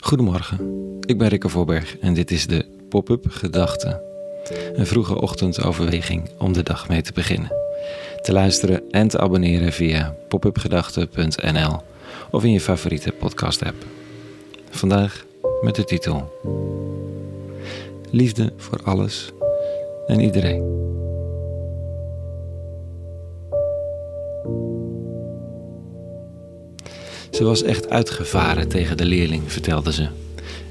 Goedemorgen, ik ben Rikke Voorberg en dit is de Pop-up Gedachte. Een vroege ochtendoverweging om de dag mee te beginnen. Te luisteren en te abonneren via popupgedachte.nl of in je favoriete podcast-app. Vandaag met de titel Liefde voor alles en iedereen. Ze was echt uitgevaren tegen de leerling, vertelde ze.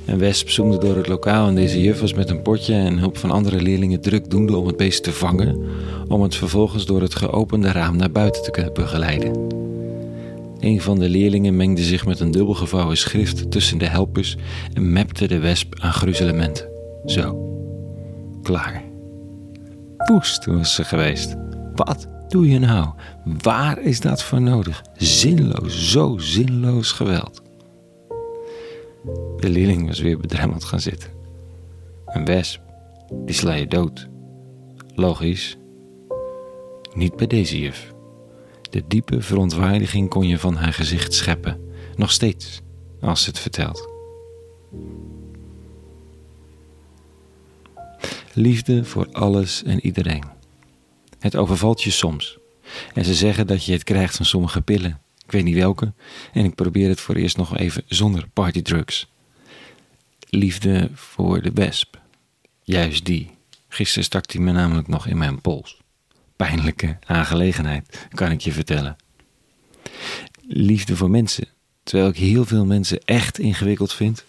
Een wesp zoemde door het lokaal en deze juf was met een potje en hulp van andere leerlingen druk doende om het beest te vangen, om het vervolgens door het geopende raam naar buiten te kunnen begeleiden. Een van de leerlingen mengde zich met een dubbelgevouwen schrift tussen de helpers en mapte de wesp aan gruzelementen. Zo. Klaar. Woest was ze geweest. Wat doe je nou? Waar is dat voor nodig? Zinloos, zo zinloos geweld. De leerling was weer bedremmeld gaan zitten. Een wesp, die sla je dood. Logisch. Niet bij deze juf. De diepe verontwaardiging kon je van haar gezicht scheppen. Nog steeds, als ze het vertelt. Liefde voor alles en iedereen. Het overvalt je soms. En ze zeggen dat je het krijgt van sommige pillen. Ik weet niet welke. En ik probeer het voor eerst nog even zonder partydrugs. Liefde voor de wesp. Juist die. Gisteren stak die me namelijk nog in mijn pols. Pijnlijke aangelegenheid, kan ik je vertellen. Liefde voor mensen. Terwijl ik heel veel mensen echt ingewikkeld vind.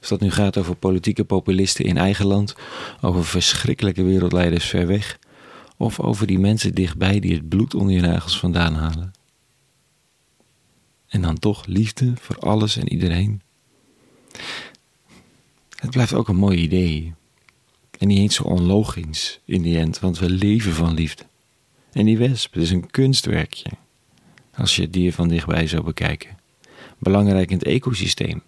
Of dat nu gaat over politieke populisten in eigen land, over verschrikkelijke wereldleiders ver weg, of over die mensen dichtbij die het bloed onder je nagels vandaan halen. En dan toch liefde voor alles en iedereen. Het blijft ook een mooi idee. En niet eens zo onlogisch in die end, want we leven van liefde. En die wesp, het is een kunstwerkje. Als je het dier van dichtbij zou bekijken. Belangrijk in het ecosysteem.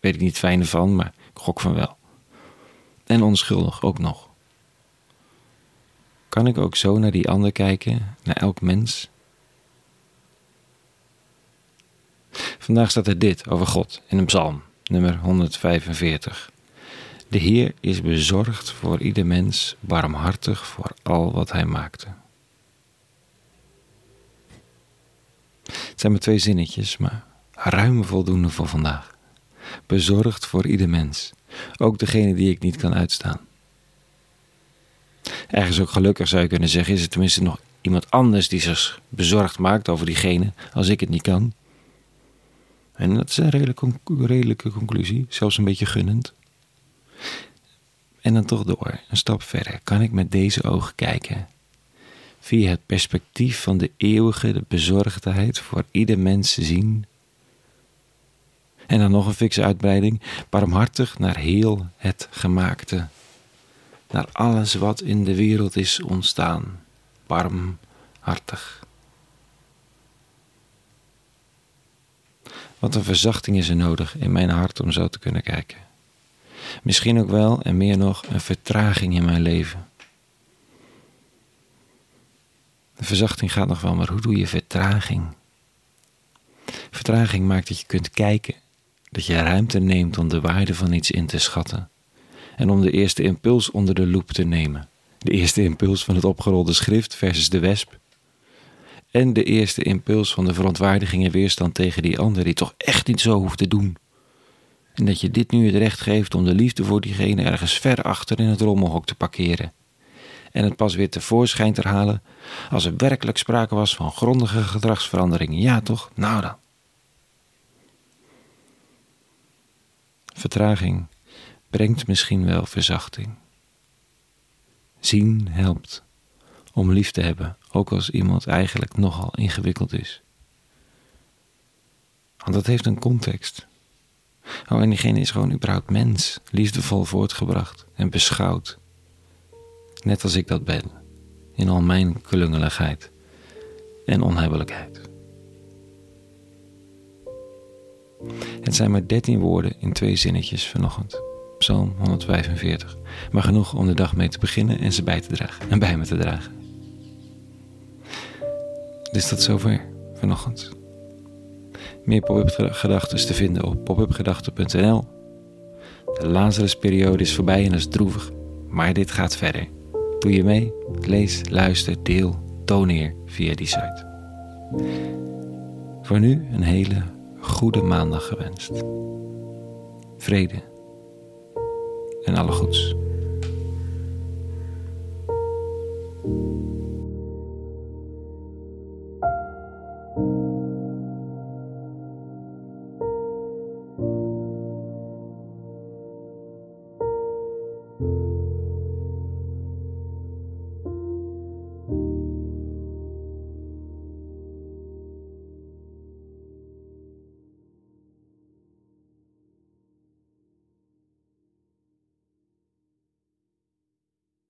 Weet ik niet fijne van, maar ik gok van wel. En onschuldig ook nog. Kan ik ook zo naar die ander kijken, naar elk mens? Vandaag staat er dit over God in een psalm, nummer 145. De Heer is bezorgd voor ieder mens, barmhartig voor al wat hij maakte. Het zijn maar twee zinnetjes, maar ruim voldoende voor vandaag. Bezorgd voor ieder mens, ook degene die ik niet kan uitstaan. Ergens ook gelukkig zou je kunnen zeggen, is er tenminste nog iemand anders die zich bezorgd maakt over diegene, als ik het niet kan. En dat is een redelijke, redelijke conclusie, zelfs een beetje gunnend. En dan toch door, een stap verder, kan ik met deze ogen kijken. Via het perspectief van de eeuwige de bezorgdheid voor ieder mens zien. En dan nog een fikse uitbreiding, barmhartig naar heel het gemaakte naar alles wat in de wereld is ontstaan, barmhartig. Wat een verzachting is er nodig in mijn hart om zo te kunnen kijken. Misschien ook wel en meer nog een vertraging in mijn leven. De verzachting gaat nog wel, maar hoe doe je vertraging? Vertraging maakt dat je kunt kijken, dat je ruimte neemt om de waarde van iets in te schatten en om de eerste impuls onder de loep te nemen. De eerste impuls van het opgerolde schrift versus de wesp. En de eerste impuls van de verontwaardiging en weerstand tegen die ander die toch echt niet zo hoeft te doen. En dat je dit nu het recht geeft om de liefde voor diegene ergens ver achter in het rommelhok te parkeren. En het pas weer tevoorschijn te halen als er werkelijk sprake was van grondige gedragsveranderingen. Ja toch? Nou dan. Vertraging brengt misschien wel verzachting. Zien helpt om lief te hebben, ook als iemand eigenlijk nogal ingewikkeld is. Want dat heeft een context. Oh, en diegene is gewoon überhaupt mens, liefdevol voortgebracht en beschouwd. Net als ik dat ben, in al mijn klungeligheid en onhebbelijkheid. Het zijn maar dertien woorden in twee zinnetjes vanochtend. Psalm 145. Maar genoeg om de dag mee te beginnen en ze bij te dragen. En bij me te dragen. Dus dat zover vanochtend. Meer pop-up gedachten te vinden op popupgedachten.nl De Lazarusperiode is voorbij en is droevig, maar dit gaat verder. Doe je mee? Lees, luister, deel, toneer via die site. Voor nu een hele goede maandag gewenst. Vrede en alle goeds.